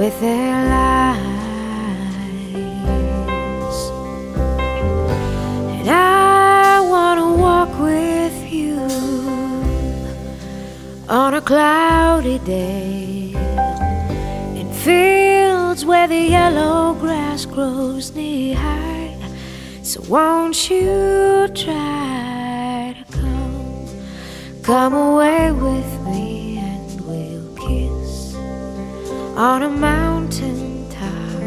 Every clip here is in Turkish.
with their lies. And I want to walk with you on a cloudy day in fields where the yellow grass grows knee high. So won't you try to come, come away with me on a mountain top.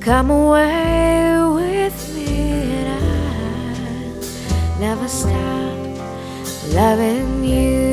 Come away with me and I'll never stop loving you.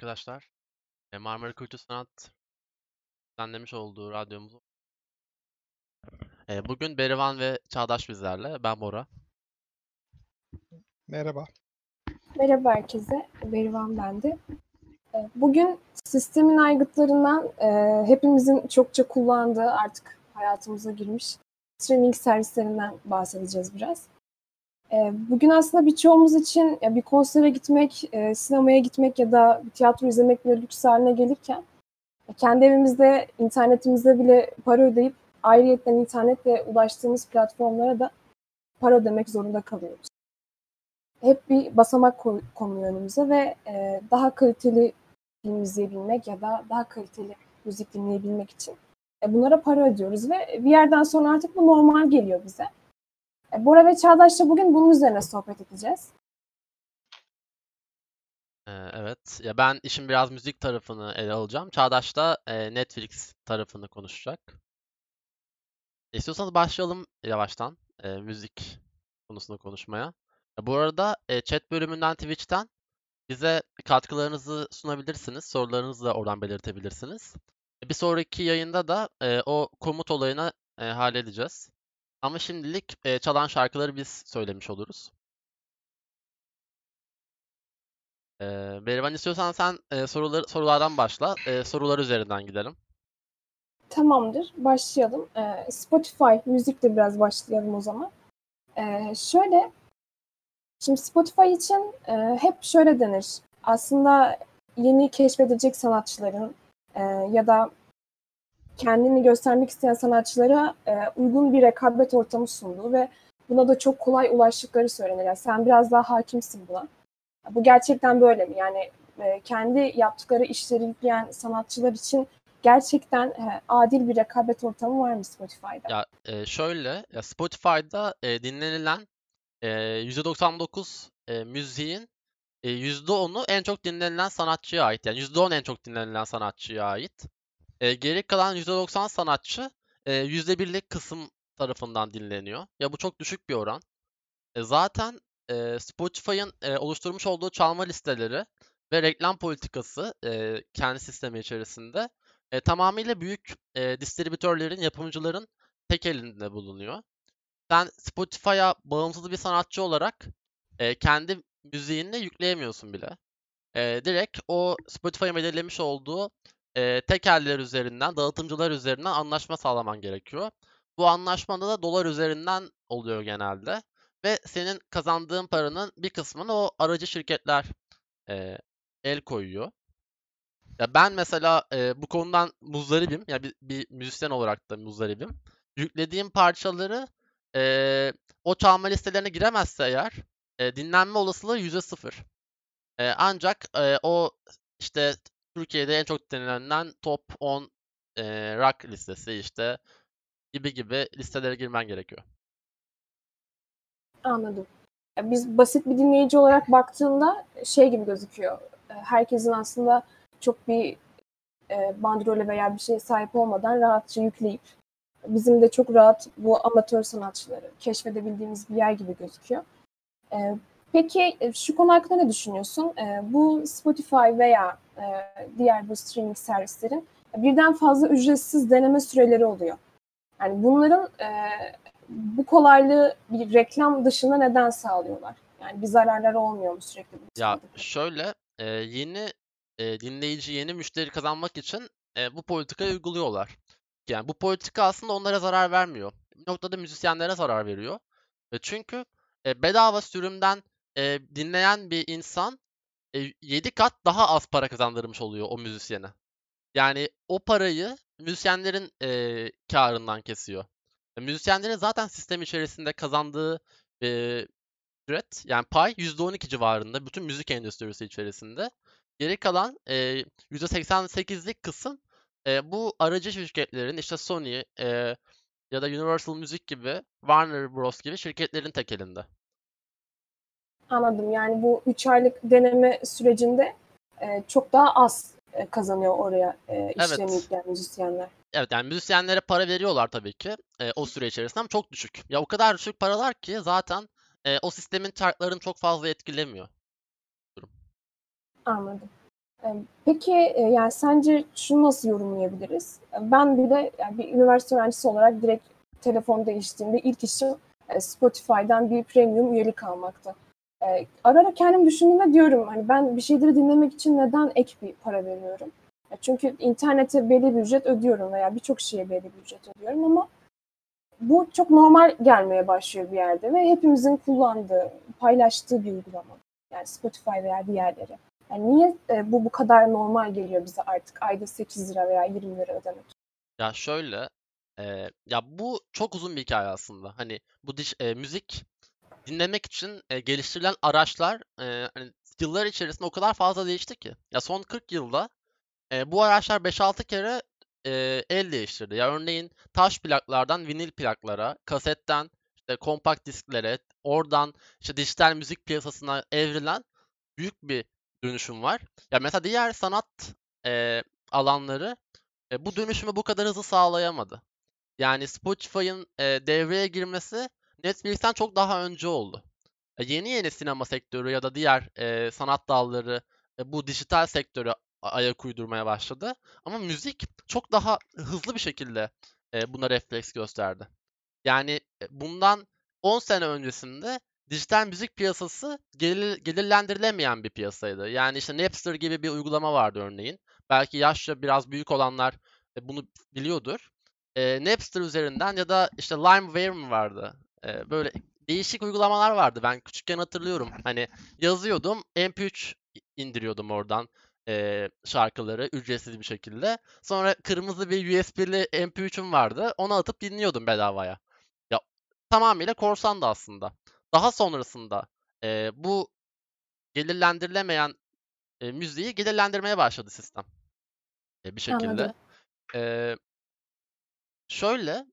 Arkadaşlar. E, Marmara Kültür Sanat düzenlemiş olduğu radyomuz. E, Bugün Berivan ve Çağdaş bizlerle. Ben Bora. Merhaba. Merhaba herkese, Berivan ben de. Ee, Bugün sistemin aygıtlarından e, hepimizin çokça kullandığı artık hayatımıza girmiş streaming servislerinden bahsedeceğiz biraz. Ee, Bugün aslında birçoğumuz için bir konsere gitmek, e, sinemaya gitmek ya da bir tiyatro izlemek bile lüks haline gelirken e, kendi evimizde, internetimizde bile para ödeyip ayrıyetten internetle ulaştığımız platformlara da para ödemek zorunda kalıyoruz hep bir basamak konuyor önümüze ve e, daha kaliteli film izleyebilmek ya da daha kaliteli müzik dinleyebilmek için bunlara para ödüyoruz ve bir yerden sonra artık bu normal geliyor bize. E, Bora ve Çağdaş'la bugün bunun üzerine sohbet edeceğiz. E, Evet. Ya ben işin biraz müzik tarafını ele alacağım. Çağdaş da e, Netflix tarafını konuşacak. İstiyorsanız başlayalım yavaştan e, müzik konusunu konuşmaya. E, Bu arada e, chat bölümünden Twitch'ten bize katkılarınızı sunabilirsiniz. Sorularınızı da oradan belirtebilirsiniz. E, Bir sonraki yayında da e, o komut olayını e, halledeceğiz. Ama şimdilik e, çalan şarkıları biz söylemiş oluruz. Berivan istiyorsan sen e, soruları, sorulardan başla. E, sorular üzerinden gidelim. Tamamdır, başlayalım. E, Spotify müzikle biraz başlayalım o zaman. E, şöyle, şimdi Spotify için e, hep şöyle denir. Aslında yeni keşfedilecek sanatçıların e, ya da kendini göstermek isteyen sanatçılara e, uygun bir rekabet ortamı sunduğu ve buna da çok kolay ulaştıkları söylenir. Yani sen biraz daha hakimsin buna. Bu gerçekten böyle mi? Yani e, kendi yaptıkları işleri yükleyen sanatçılar için gerçekten e, adil bir rekabet ortamı var mı Spotify'da? Ya e, şöyle, ya Spotify'da e, dinlenilen e, %99 e, müziğin e, %10'u en çok dinlenilen sanatçıya ait. Yani %10 en çok dinlenilen sanatçıya ait. E, geri kalan %90 sanatçı e, %1'lik kısım tarafından dinleniyor. Ya bu çok düşük bir oran. E, zaten e, Spotify'ın e, oluşturmuş olduğu çalma listeleri ve reklam politikası e, kendi sistemi içerisinde e, tamamıyla büyük e, distribütörlerin, yapımcıların tek elinde bulunuyor. Sen Spotify'a bağımsız bir sanatçı olarak e, kendi müziğini yükleyemiyorsun bile. E, direkt o Spotify'ın belirlemiş olduğu e, tekeller üzerinden, dağıtımcılar üzerinden anlaşma sağlaman gerekiyor. Bu anlaşmada da dolar üzerinden oluyor genelde. Ve senin kazandığın paranın bir kısmını o aracı şirketler e, el koyuyor. Ya ben mesela e, bu konudan muzdaribim. Ya bir, bir müzisyen olarak da muzdaribim. Yüklediğim parçaları e, o çalma listelerine giremezse eğer e, dinlenme olasılığı %0. E, ancak e, o işte Türkiye'de en çok dinlenen top 10 e, rock listesi işte gibi gibi listelere girmen gerekiyor. Anladım. Biz basit bir dinleyici olarak baktığında şey gibi gözüküyor. Herkesin aslında çok bir e, bandrole veya bir şeye sahip olmadan rahatça yükleyip bizim de çok rahat bu amatör sanatçıları keşfedebildiğimiz bir yer gibi gözüküyor. E, peki e, şu konu hakkında ne düşünüyorsun? E, bu Spotify veya e, diğer bu streaming servislerin birden fazla ücretsiz deneme süreleri oluyor. Yani bunların bu kolaylığı bir reklam dışında neden sağlıyorlar? Yani bir zararları olmuyor mu sürekli? Ya şöyle yeni dinleyici, yeni müşteri kazanmak için bu politikayı uyguluyorlar. Yani bu politika aslında onlara zarar vermiyor. Bir noktada müzisyenlere zarar veriyor. Çünkü bedava sürümden e, dinleyen bir insan e, 7 kat daha az para kazandırmış oluyor o müzisyene. Yani o parayı müzisyenlerin e, karından kesiyor. E, müzisyenlerin zaten sistem içerisinde kazandığı e, ücret yani pay %12 civarında bütün müzik endüstrisi içerisinde. Geri kalan e, %88'lik kısım e, bu aracı şirketlerin işte Sony e, ya da Universal Music gibi Warner Bros gibi şirketlerin tekelinde. Anladım. Yani bu 3 aylık deneme sürecinde e, çok daha az e, kazanıyor oraya e, işlerini evet. yükleyen müzisyenler. Evet yani müzisyenlere para veriyorlar tabii ki e, o süre içerisinde ama çok düşük. Ya o kadar düşük paralar ki zaten e, o sistemin chartlarını çok fazla etkilemiyor. Anladım. Peki yani sence şunu nasıl yorumlayabiliriz? Ben bir de yani bir üniversite öğrencisi olarak direkt telefon değiştiğimde ilk işim Spotify'dan bir premium üyelik almaktı. Ara ara kendim düşündüğümde diyorum hani ben bir şeyleri dinlemek için neden ek bir para veriyorum? Çünkü internete belli bir ücret ödüyorum veya birçok şeye belli bir ücret ödüyorum ama bu çok normal gelmeye başlıyor bir yerde ve hepimizin kullandığı, paylaştığı bir uygulama. Yani Spotify veya diğerleri. Yani niye e, bu bu kadar normal geliyor bize artık ayda 8 lira veya 20 lira ödemek? Ya şöyle, e, ya bu çok uzun bir hikaye aslında. Hani bu diş, e, müzik dinlemek için e, geliştirilen araçlar e, hani yıllar içerisinde o kadar fazla değişti ki. Ya son 40 yılda e, bu araçlar 5-6 kere e, el değiştirdi. Ya örneğin taş plaklardan vinil plaklara, kasetten işte kompakt disklere, oradan işte dijital müzik piyasasına evrilen büyük bir dönüşüm var. Ya mesela diğer sanat e, alanları e, bu dönüşümü bu kadar hızlı sağlayamadı. Yani Spotify'ın e, devreye girmesi Netflix'ten çok daha önce oldu. E, yeni yeni sinema sektörü ya da diğer e, sanat dalları e, bu dijital sektörü ayak uydurmaya başladı. Ama müzik çok daha hızlı bir şekilde e, buna refleks gösterdi. Yani bundan 10 sene öncesinde dijital müzik piyasası gelir, gelirlendirilemeyen bir piyasaydı. Yani işte Napster gibi bir uygulama vardı örneğin. Belki yaşça biraz büyük olanlar bunu biliyordur. E, Napster üzerinden ya da işte LimeWire mi vardı? E, böyle değişik uygulamalar vardı. Ben küçükken hatırlıyorum. Hani yazıyordum, MP3 indiriyordum oradan e, şarkıları ücretsiz bir şekilde. Sonra kırmızı bir USB'li MP3'üm vardı. Onu atıp dinliyordum bedavaya. Ya tamamıyla korsandı aslında. Daha sonrasında e, bu gelirlendirilemeyen e, müziği gelirlendirmeye başladı sistem. E, bir şekilde. E, şöyle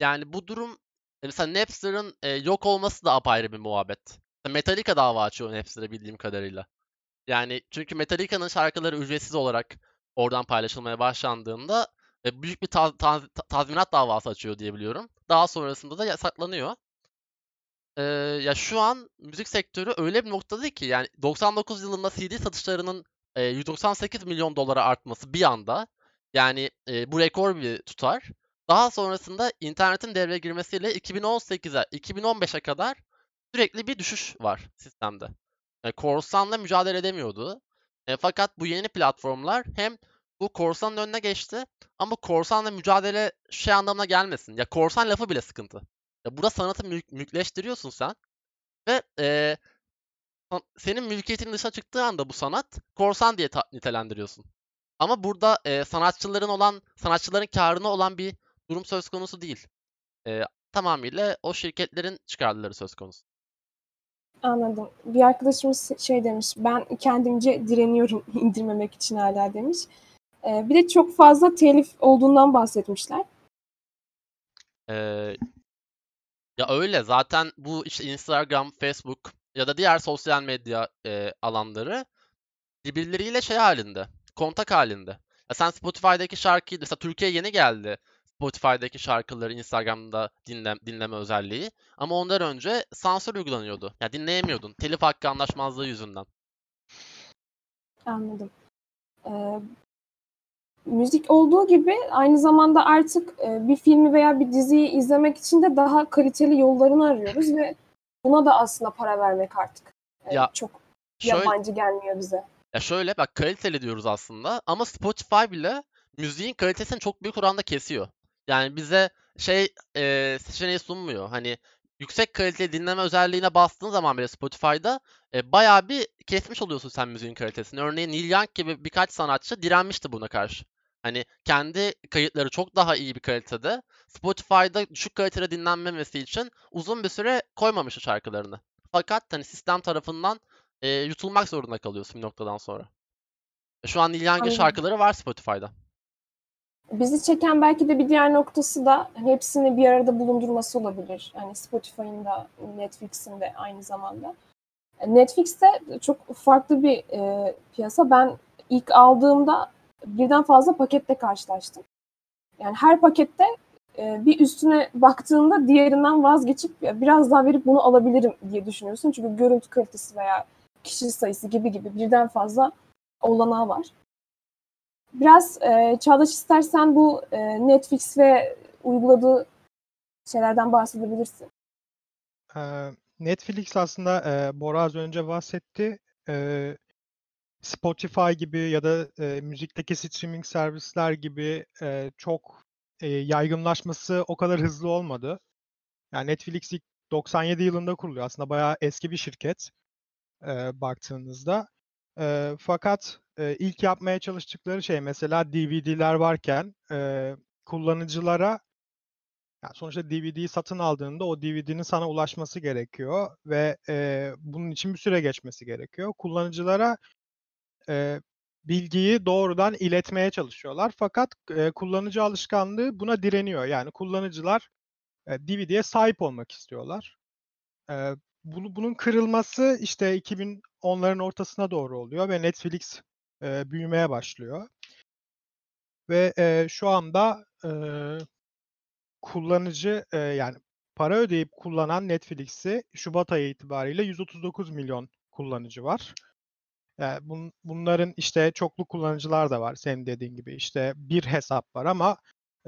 yani bu durum mesela Napster'ın e, yok olması da apayrı bir muhabbet. Metallica dava açıyor Napster'a bildiğim kadarıyla. Yani çünkü Metallica'nın şarkıları ücretsiz olarak oradan paylaşılmaya başlandığında e, büyük bir taz- taz- tazminat davası açıyor diye biliyorum. Daha sonrasında da yasaklanıyor. Ee, ya şu an müzik sektörü öyle bir noktada ki yani 99 yılında CD satışlarının e, 198 milyon dolara artması bir anda yani e, bu rekor bir tutar. Daha sonrasında internetin devreye girmesiyle 2018'e 2015'e kadar sürekli bir düşüş var sistemde. Yani korsanla mücadele edemiyordu. E, fakat bu yeni platformlar hem bu korsanın önüne geçti ama korsanla mücadele şey anlamına gelmesin. Ya korsan lafı bile sıkıntı. Ya burada sanatı mülk, mülkleştiriyorsun sen ve e, senin mülkiyetin dışa çıktığı anda bu sanat korsan diye nitelendiriyorsun. Ama burada e, sanatçıların olan sanatçıların karına olan bir durum söz konusu değil. E, tamamıyla o şirketlerin çıkarları söz konusu. Anladım. Bir arkadaşımız şey demiş, ben kendimce direniyorum indirmemek için hala demiş. Ee, bir de çok fazla telif olduğundan bahsetmişler. Ee, ya öyle zaten bu işte Instagram, Facebook ya da diğer sosyal medya e, alanları birbirleriyle şey halinde, kontak halinde. Ya sen Spotify'daki şarkıyı, mesela Türkiye yeni geldi. Spotify'daki şarkıları Instagram'da dinle, dinleme özelliği. Ama ondan önce sansür uygulanıyordu. Ya dinleyemiyordun. Telif hakkı anlaşmazlığı yüzünden. Anladım. Ee, müzik olduğu gibi aynı zamanda artık e, bir filmi veya bir diziyi izlemek için de daha kaliteli yollarını arıyoruz ve buna da aslında para vermek artık e, Ya, çok Şöyle, yabancı gelmiyor bize. ya şöyle bak kaliteli diyoruz aslında ama Spotify bile müziğin kalitesini çok büyük oranda kesiyor. Yani bize şey e, seçeneği sunmuyor. Hani yüksek kaliteli dinleme özelliğine bastığın zaman bile Spotify'da e, bayağı bir kesmiş oluyorsun sen müziğin kalitesini. Örneğin Neil Young gibi birkaç sanatçı direnmişti buna karşı. Hani kendi kayıtları çok daha iyi bir kalitede. Spotify'da düşük kalitede dinlenmemesi için uzun bir süre koymamıştı şarkılarını. Fakat hani sistem tarafından e, yutulmak zorunda kalıyorsun bir noktadan sonra. Şu an Neil Young'ın şarkıları var Spotify'da. Bizi çeken belki de bir diğer noktası da hepsini bir arada bulundurması olabilir. Hani Spotify'ın da Netflix'in de aynı zamanda. Netflix'te çok farklı bir e, piyasa. Ben ilk aldığımda birden fazla paketle karşılaştım. Yani her pakette e, bir üstüne baktığında diğerinden vazgeçip biraz daha verip bunu alabilirim diye düşünüyorsun. Çünkü görüntü kalitesi veya kişi sayısı gibi gibi birden fazla olanağı var. Biraz e, Çağdaş istersen bu e, Netflix ve uyguladığı şeylerden bahsedebilirsin. Ee, Netflix aslında e, Bora az önce bahsetti. E, Spotify gibi ya da e, müzikteki streaming servisler gibi e, çok e, yaygınlaşması o kadar hızlı olmadı. Yani Netflix ilk 97 yılında kuruluyor. Aslında bayağı eski bir şirket e, baktığınızda. E, fakat e, ilk yapmaya çalıştıkları şey mesela DVD'ler varken e, kullanıcılara yani sonuçta DVD'yi satın aldığında o DVD'nin sana ulaşması gerekiyor ve e, bunun için bir süre geçmesi gerekiyor. Kullanıcılara e, bilgiyi doğrudan iletmeye çalışıyorlar. Fakat e, kullanıcı alışkanlığı buna direniyor. Yani kullanıcılar e, DVD'ye sahip olmak istiyorlar. E, bunu, bunun kırılması işte 2010'ların ortasına doğru oluyor ve Netflix e, büyümeye başlıyor. Ve e, şu anda e, kullanıcı e, yani para ödeyip kullanan Netflix'i Şubat ayı itibariyle 139 milyon kullanıcı var. Yani bun, bunların işte çoklu kullanıcılar da var senin dediğin gibi. işte bir hesap var ama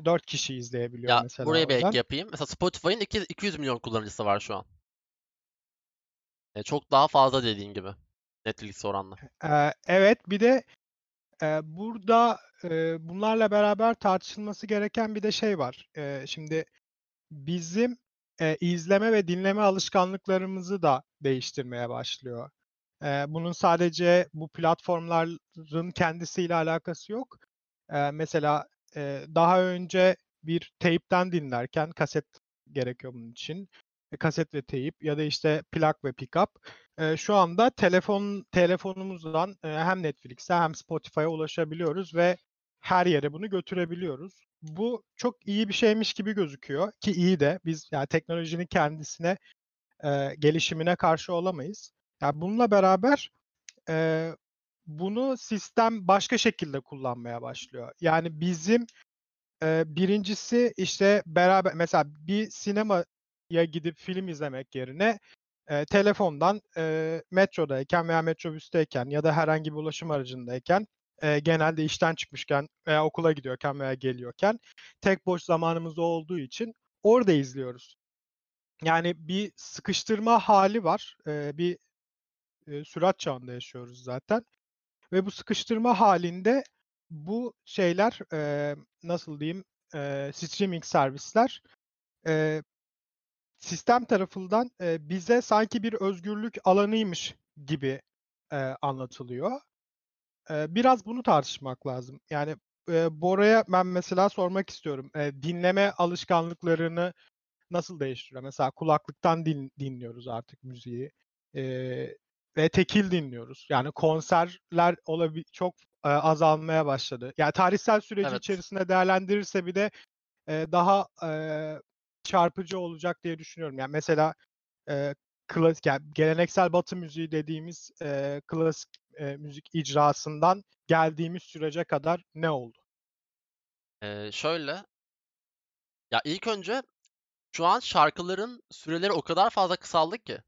4 kişi izleyebiliyor Ya mesela buraya oradan. yapayım. Mesela Spotify'ın iki- 200 milyon kullanıcısı var şu an. E, çok daha fazla dediğin gibi. Netflix oranla. Ee, evet bir de e, burada e, bunlarla beraber tartışılması gereken bir de şey var. E, şimdi bizim e, izleme ve dinleme alışkanlıklarımızı da değiştirmeye başlıyor. E, bunun sadece bu platformların kendisiyle alakası yok. E, mesela e, daha önce bir teypten dinlerken kaset gerekiyor bunun için. E, kaset ve teyip ya da işte plak ve pickup. E, şu anda telefon telefonumuzdan e, hem Netflix'e hem Spotify'a ulaşabiliyoruz ve her yere bunu götürebiliyoruz. Bu çok iyi bir şeymiş gibi gözüküyor ki iyi de biz yani teknolojinin kendisine e, gelişimine karşı olamayız. Yani bununla beraber e, bunu sistem başka şekilde kullanmaya başlıyor. Yani bizim e, birincisi işte beraber mesela bir sinemaya gidip film izlemek yerine e, telefondan e, metrodayken veya metrobüsteyken ya da herhangi bir ulaşım aracındayken e, genelde işten çıkmışken veya okula gidiyorken veya geliyorken tek boş zamanımız olduğu için orada izliyoruz. Yani bir sıkıştırma hali var. E, bir e, sürat çağında yaşıyoruz zaten. Ve bu sıkıştırma halinde bu şeyler e, nasıl diyeyim e, streaming servisler e, sistem tarafından e, bize sanki bir özgürlük alanıymış gibi e, anlatılıyor. E, biraz bunu tartışmak lazım. Yani e, Bora'ya ben mesela sormak istiyorum. E, dinleme alışkanlıklarını nasıl değiştiriyor? Mesela kulaklıktan din, dinliyoruz artık müziği. E, ve tekil dinliyoruz. Yani konserler olabil çok e, azalmaya başladı. Yani tarihsel süreci Evet. içerisinde değerlendirirse bir de e, daha e, çarpıcı olacak diye düşünüyorum. Yani mesela e, klasik yani geleneksel Batı müziği dediğimiz e, klasik e, müzik icrasından geldiğimiz sürece kadar ne oldu? Ee, şöyle. Ya ilk önce şu an şarkıların süreleri o kadar fazla kısaldı ki.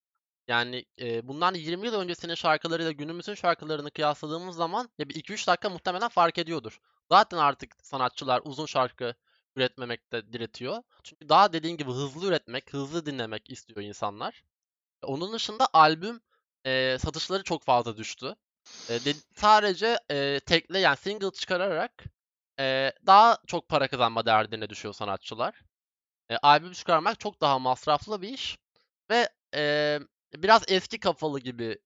Yani e, bundan 20 yıl öncesinin şarkılarıyla günümüzün şarkılarını kıyasladığımız zaman ya bir 2-3 dakika muhtemelen fark ediyordur. Zaten artık sanatçılar uzun şarkı üretmemekte diretiyor. Çünkü daha dediğin gibi hızlı üretmek, hızlı dinlemek istiyor insanlar. Onun dışında albüm e, satışları çok fazla düştü. E, de- sadece e, tekle yani single çıkararak e, daha çok para kazanma derdine düşüyor sanatçılar. E, albüm çıkarmak çok daha masraflı bir iş ve e, biraz eski kafalı gibi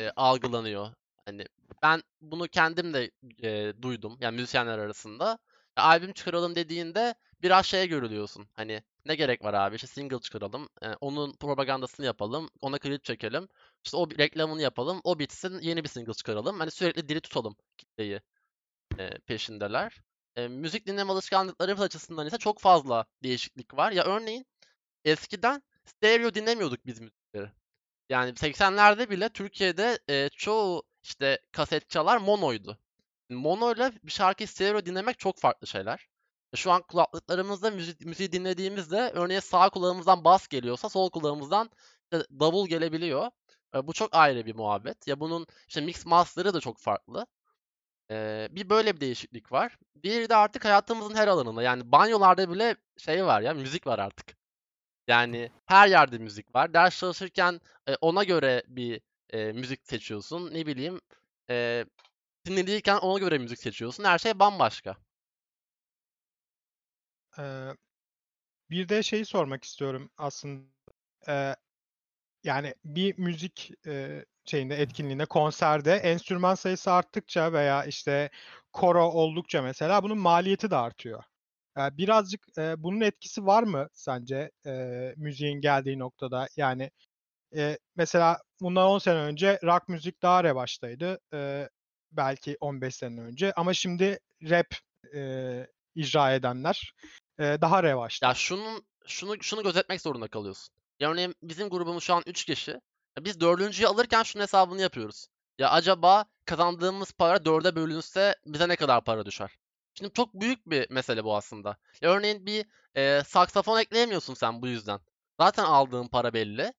e, algılanıyor. Hani ben bunu kendim de e, duydum yani müzisyenler arasında. Albüm çıkaralım dediğinde biraz şeye görülüyorsun. Hani ne gerek var abi işte single çıkaralım. onun propagandasını yapalım. Ona klip çekelim. işte o reklamını yapalım. O bitsin yeni bir single çıkaralım. Hani sürekli diri tutalım kitleyi peşindeler. E, müzik dinleme alışkanlıklarımız açısından ise çok fazla değişiklik var. Ya örneğin eskiden stereo dinlemiyorduk biz müzikleri. Yani 80'lerde bile Türkiye'de e, çoğu işte kaset çalar monoydu. Mono ile bir şarkıyı stereo dinlemek çok farklı şeyler. Şu an kulaklıklarımızda müzik, müziği dinlediğimizde örneğin sağ kulağımızdan bas geliyorsa sol kulağımızdan işte davul gelebiliyor. E, bu çok ayrı bir muhabbet. Ya bunun işte mix master'ı da çok farklı. E, bir böyle bir değişiklik var. Diğeri de artık hayatımızın her alanında. Yani banyolarda bile şey var ya müzik var artık. Yani her yerde müzik var. Ders çalışırken e, ona göre bir e, müzik seçiyorsun. Ne bileyim e, dinlenirken ona göre müzik seçiyorsun. Her şey bambaşka. Ee, bir de şeyi sormak istiyorum aslında. Ee, yani bir müzik e, şeyinde etkinliğinde, konserde enstrüman sayısı arttıkça veya işte koro oldukça mesela bunun maliyeti de artıyor. Ee, birazcık e, bunun etkisi var mı sence e, müziğin geldiği noktada? Yani e, mesela bundan 10 sene önce rock müzik daha revaçtaydı. E, belki 15 sene önce ama şimdi rap e, icra edenler e, daha revaçta. Ya şunun şunu şunu gözetmek zorunda kalıyorsun. Ya örneğin bizim grubumuz şu an 3 kişi. Biz dördüncüyü alırken şunun hesabını yapıyoruz. Ya acaba kazandığımız para dörde bölünse bize ne kadar para düşer? Şimdi çok büyük bir mesele bu aslında. Ya örneğin bir e, saksafon ekleyemiyorsun sen bu yüzden. Zaten aldığın para belli.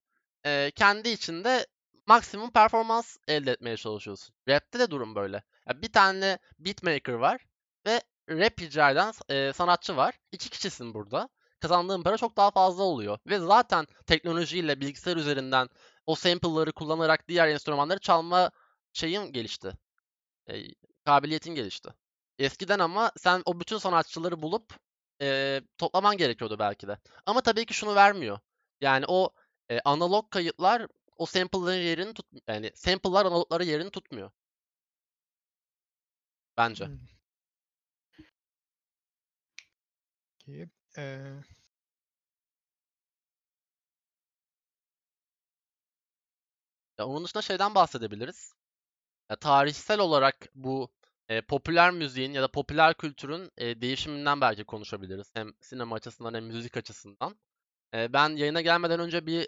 E, kendi içinde maksimum performans elde etmeye çalışıyorsun. Rap'te de durum böyle. Ya bir tane beatmaker var ve rap icra eden e, sanatçı var. İki kişisin burada. Kazandığın para çok daha fazla oluyor. Ve zaten teknolojiyle bilgisayar üzerinden o sample'ları kullanarak diğer enstrümanları çalma şeyin gelişti. E, kabiliyetin gelişti. Eskiden ama sen o bütün sanatçıları bulup e, toplaman gerekiyordu belki de. Ama tabii ki şunu vermiyor. Yani o e, analog kayıtlar o sample'ların yerini tut yani sample'lar analogları yerini tutmuyor. Bence. Hmm. Peki, Ya onun dışında şeyden bahsedebiliriz. Ya tarihsel olarak bu e, popüler müziğin ya da popüler kültürün e, değişiminden belki konuşabiliriz. Hem sinema açısından hem müzik açısından. E, ben yayına gelmeden önce bir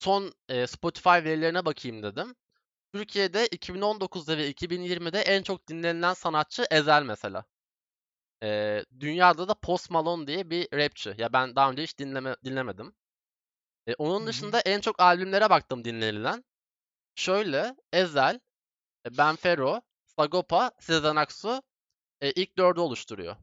son e, Spotify verilerine bakayım dedim. Türkiye'de 2019'da ve 2020'de en çok dinlenilen sanatçı Ezel mesela. Ee, dünyada da Post Malone diye bir rapçi. Ya ben daha önce hiç dinleme, dinlemedim. Ee, onun Hı hı. dışında en çok albümlere baktım dinlenilen. Şöyle Ezel, e, Benfero, Sagopa, Sezen Aksu e, ilk dördü oluşturuyor.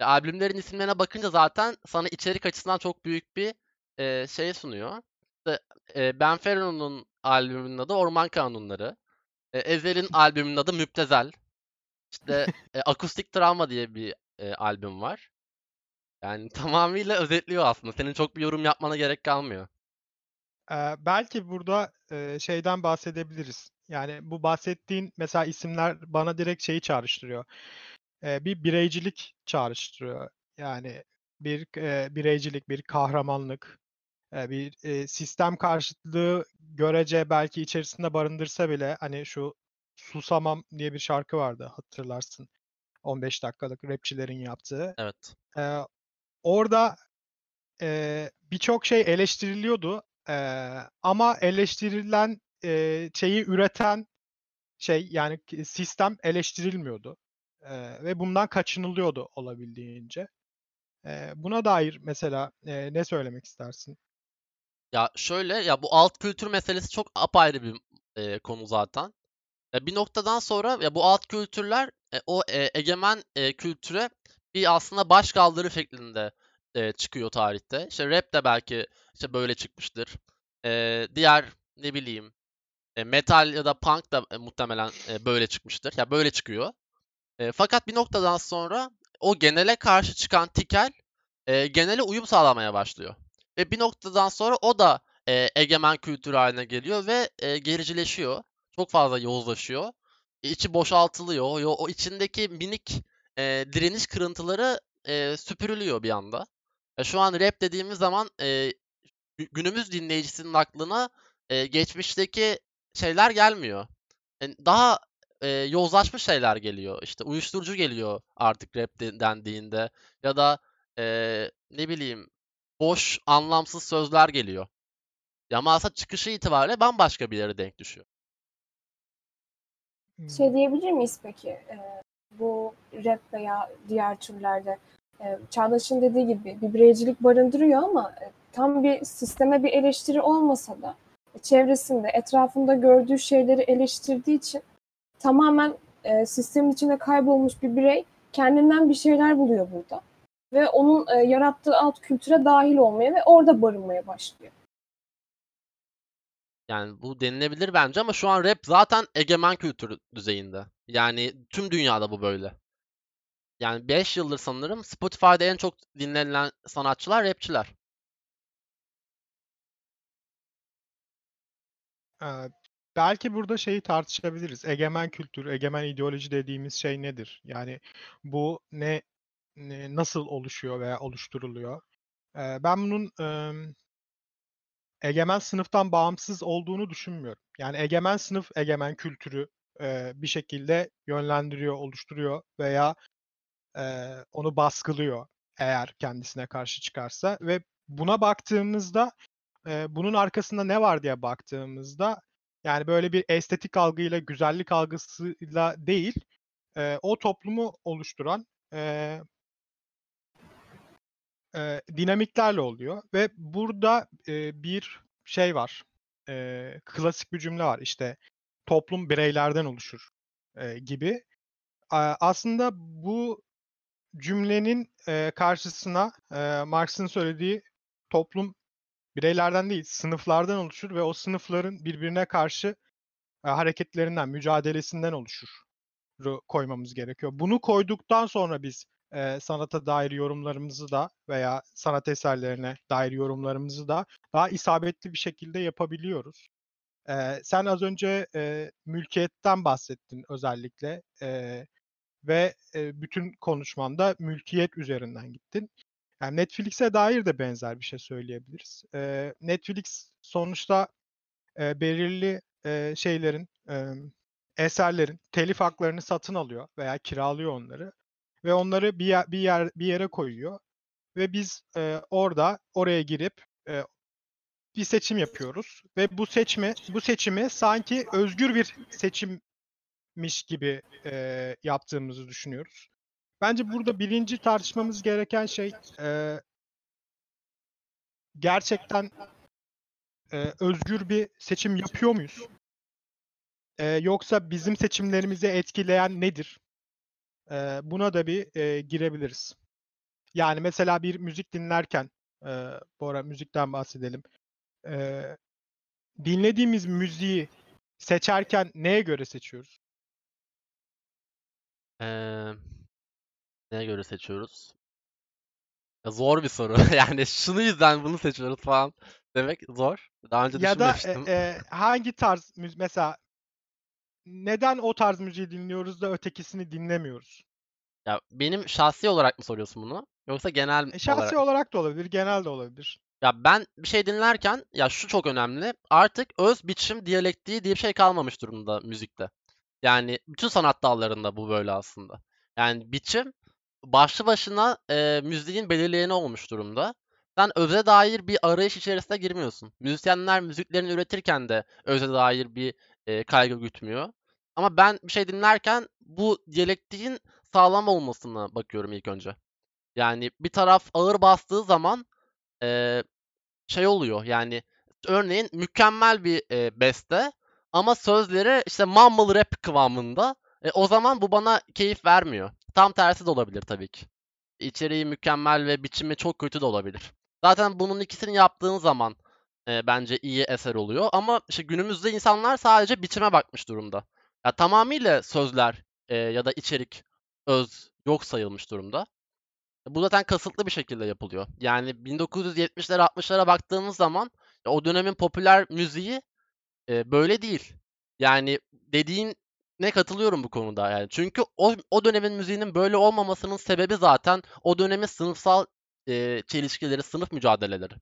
E, albümlerin isimlerine bakınca zaten sana içerik açısından çok büyük bir e, şey sunuyor. İşte, e, Benfero'nun albümünün adı Orman Kanunları. E, Ezel'in albümünün adı Müptezel. İşte e, Akustik Travma diye bir e, albüm var. Yani tamamıyla özetliyor aslında. Senin çok bir yorum yapmana gerek kalmıyor. Ee, belki burada e, şeyden bahsedebiliriz. Yani bu bahsettiğin mesela isimler bana direkt şeyi çağrıştırıyor. Ee, bir bireycilik çağrıştırıyor. Yani bir e, bireycilik, bir kahramanlık, e, bir e, sistem karşıtlığı görece belki içerisinde barındırsa bile hani şu Susamam diye bir şarkı vardı hatırlarsın. 15 dakikalık rapçilerin yaptığı. Evet. Ee, orada e, birçok şey eleştiriliyordu. E, ama eleştirilen e, şeyi üreten şey yani sistem eleştirilmiyordu. E, ve bundan kaçınılıyordu olabildiğince. E, buna dair mesela e, ne söylemek istersin? Ya şöyle ya bu alt kültür meselesi çok apayrı bir e, konu zaten. Ya bir noktadan sonra ya bu alt kültürler e, o e, egemen e, kültüre bir aslında baş kaldırı şeklinde e, çıkıyor tarihte. İşte rap de belki işte böyle çıkmıştır. E, diğer ne bileyim e, metal ya da punk da e, muhtemelen e, böyle çıkmıştır. Ya böyle çıkıyor. E, fakat bir noktadan sonra o genele karşı çıkan tikel e, genele uyum sağlamaya başlıyor. Ve bir noktadan sonra o da e, egemen kültür haline geliyor ve e, gericileşiyor. Çok fazla yozlaşıyor. E, içi boşaltılıyor. O, o içindeki minik e, direniş kırıntıları e, süpürülüyor bir anda. E, şu an rap dediğimiz zaman e, gü- günümüz dinleyicisinin aklına e, geçmişteki şeyler gelmiyor. Yani daha e, yozlaşmış şeyler geliyor. İşte uyuşturucu geliyor artık rap de- dendiğinde ya da e, ne bileyim boş, anlamsız sözler geliyor. Ya ama aslında çıkışı itibariyle bambaşka bir yere denk düşüyor. Hmm. Şey diyebilir miyiz peki? Ee, bu rap veya diğer türlerde e, Çağdaş'ın dediği gibi bir bireycilik barındırıyor ama e, tam bir sisteme bir eleştiri olmasa da e, çevresinde, etrafında gördüğü şeyleri eleştirdiği için tamamen e, sistemin içinde kaybolmuş bir birey kendinden bir şeyler buluyor burada. Ve onun e, yarattığı alt kültüre dahil olmaya ve orada barınmaya başlıyor. Yani bu denilebilir bence ama şu an rap zaten egemen kültür düzeyinde. Yani tüm dünyada bu böyle. Yani 5 yıldır sanırım Spotify'da en çok dinlenilen sanatçılar rapçiler. Ee, belki burada şeyi tartışabiliriz. Egemen kültür, egemen ideoloji dediğimiz şey nedir? Yani bu ne, nasıl oluşuyor veya oluşturuluyor? Ben bunun em, egemen sınıftan bağımsız olduğunu düşünmüyorum. Yani egemen sınıf egemen kültürü bir şekilde yönlendiriyor, oluşturuyor veya onu baskılıyor eğer kendisine karşı çıkarsa ve buna baktığımızda bunun arkasında ne var diye baktığımızda yani böyle bir estetik algıyla, güzellik algısıyla değil, o toplumu oluşturan e, dinamiklerle oluyor ve burada e, bir şey var, e, klasik bir cümle var işte toplum bireylerden oluşur e, gibi. A- aslında bu cümlenin e, karşısına e, Marx'ın söylediği toplum bireylerden değil sınıflardan oluşur ve o sınıfların birbirine karşı e, hareketlerinden, mücadelesinden oluşur koymamız gerekiyor. Bunu koyduktan sonra biz e, sanata dair yorumlarımızı da veya sanat eserlerine dair yorumlarımızı da daha isabetli bir şekilde yapabiliyoruz. E, sen az önce e, mülkiyetten bahsettin özellikle e, ve e, bütün konuşmanda mülkiyet üzerinden gittin. Yani Netflix'e dair de benzer bir şey söyleyebiliriz. E, Netflix sonuçta e, belirli e, şeylerin, e, eserlerin telif haklarını satın alıyor veya kiralıyor onları ve onları bir yer, bir yer bir yere koyuyor ve biz e, orada oraya girip e, bir seçim yapıyoruz ve bu seçimi bu seçimi sanki özgür bir seçimmiş gibi e, yaptığımızı düşünüyoruz. Bence burada birinci tartışmamız gereken şey e, gerçekten e, özgür bir seçim yapıyor muyuz? E, yoksa bizim seçimlerimizi etkileyen nedir? E, buna da bir e, girebiliriz. Yani mesela bir müzik dinlerken, e, bu ara müzikten bahsedelim. E, dinlediğimiz müziği seçerken neye göre seçiyoruz? Ee, neye göre seçiyoruz? Ya zor bir soru. Yani şunu yüzden bunu seçiyoruz falan demek zor. Daha önce Ya da e, düşünmemiştim. e, hangi tarz müzik mesela neden o tarz müziği dinliyoruz da ötekisini dinlemiyoruz? Ya benim şahsi olarak mı soruyorsun bunu? Yoksa genel E, şahsi olarak? olarak da olabilir, genel de olabilir. Ya ben bir şey dinlerken ya şu çok önemli. Artık öz biçim diyalektiği diye bir şey kalmamış durumda müzikte. Yani bütün sanat dallarında bu böyle aslında. Yani biçim başlı başına e, müziğin belirleyeni olmuş durumda. Sen öze dair bir arayış içerisine girmiyorsun. Müzisyenler müziklerini üretirken de öze dair bir e, kaygı gütmüyor. Ama ben bir şey dinlerken bu diyalektiğin sağlam olmasına bakıyorum ilk önce. Yani bir taraf ağır bastığı zaman e, şey oluyor yani örneğin mükemmel bir e, beste ama sözleri işte mumble rap kıvamında. E, o zaman bu bana keyif vermiyor. Tam tersi de olabilir tabii ki. İçeriği mükemmel ve biçimi çok kötü de olabilir. Zaten bunun ikisini yaptığın zaman e, bence iyi eser oluyor. Ama işte günümüzde insanlar sadece biçime bakmış durumda. Ya tamamıyla sözler e, ya da içerik öz yok sayılmış durumda. Bu zaten kasıtlı bir şekilde yapılıyor. Yani 1970'lere 60'lara baktığımız zaman ya o dönemin popüler müziği e, böyle değil. Yani dediğin ne katılıyorum bu konuda yani. Çünkü o, o dönemin müziğinin böyle olmamasının sebebi zaten o dönemin sınıfsal e, çelişkileri, sınıf mücadeleleri.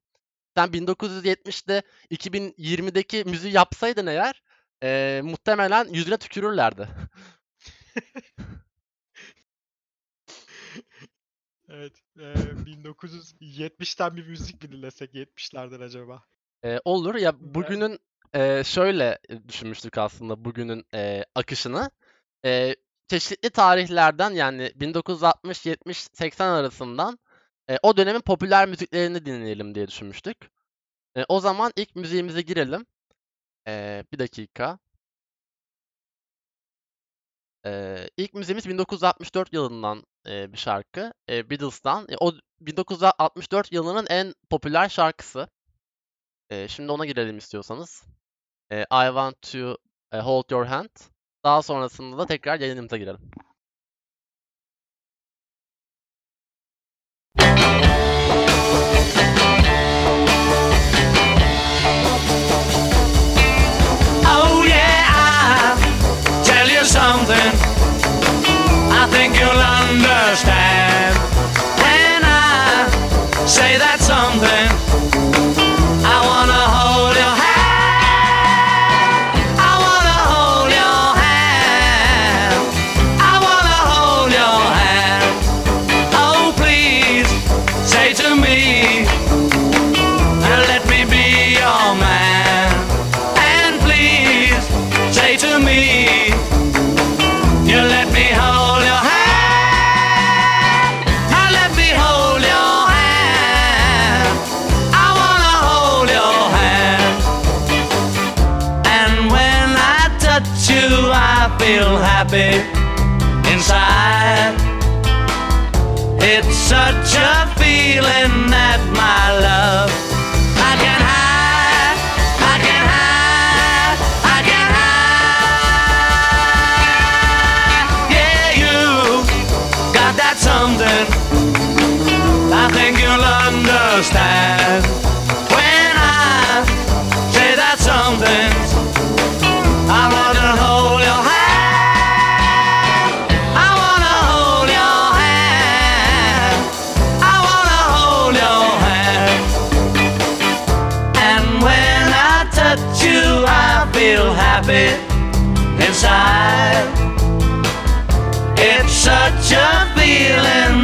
Sen 1970'de 2020'deki müziği yapsaydın eğer e, muhtemelen yüzüne tükürürlerdi. Evet, e, 1970'ten bir müzik mi dinlesek 70'lerden acaba? E, olur ya bugünün e, şöyle düşünmüştük aslında bugünün e, akışını. E, çeşitli tarihlerden yani 1960, 70, 80 arasından e, o dönemin popüler müziklerini dinleyelim diye düşünmüştük. E, o zaman ilk müziğimize girelim. E, bir dakika. E, ilk müziğimiz 1964 yılından e, bir şarkı. E, Beatles'tan. E, o 1964 yılının en popüler şarkısı. E, şimdi ona girelim istiyorsanız. E, I Want to Hold Your Hand. Daha sonrasında da tekrar yayınımıza girelim. Such a feeling that my love inside. It's such a feeling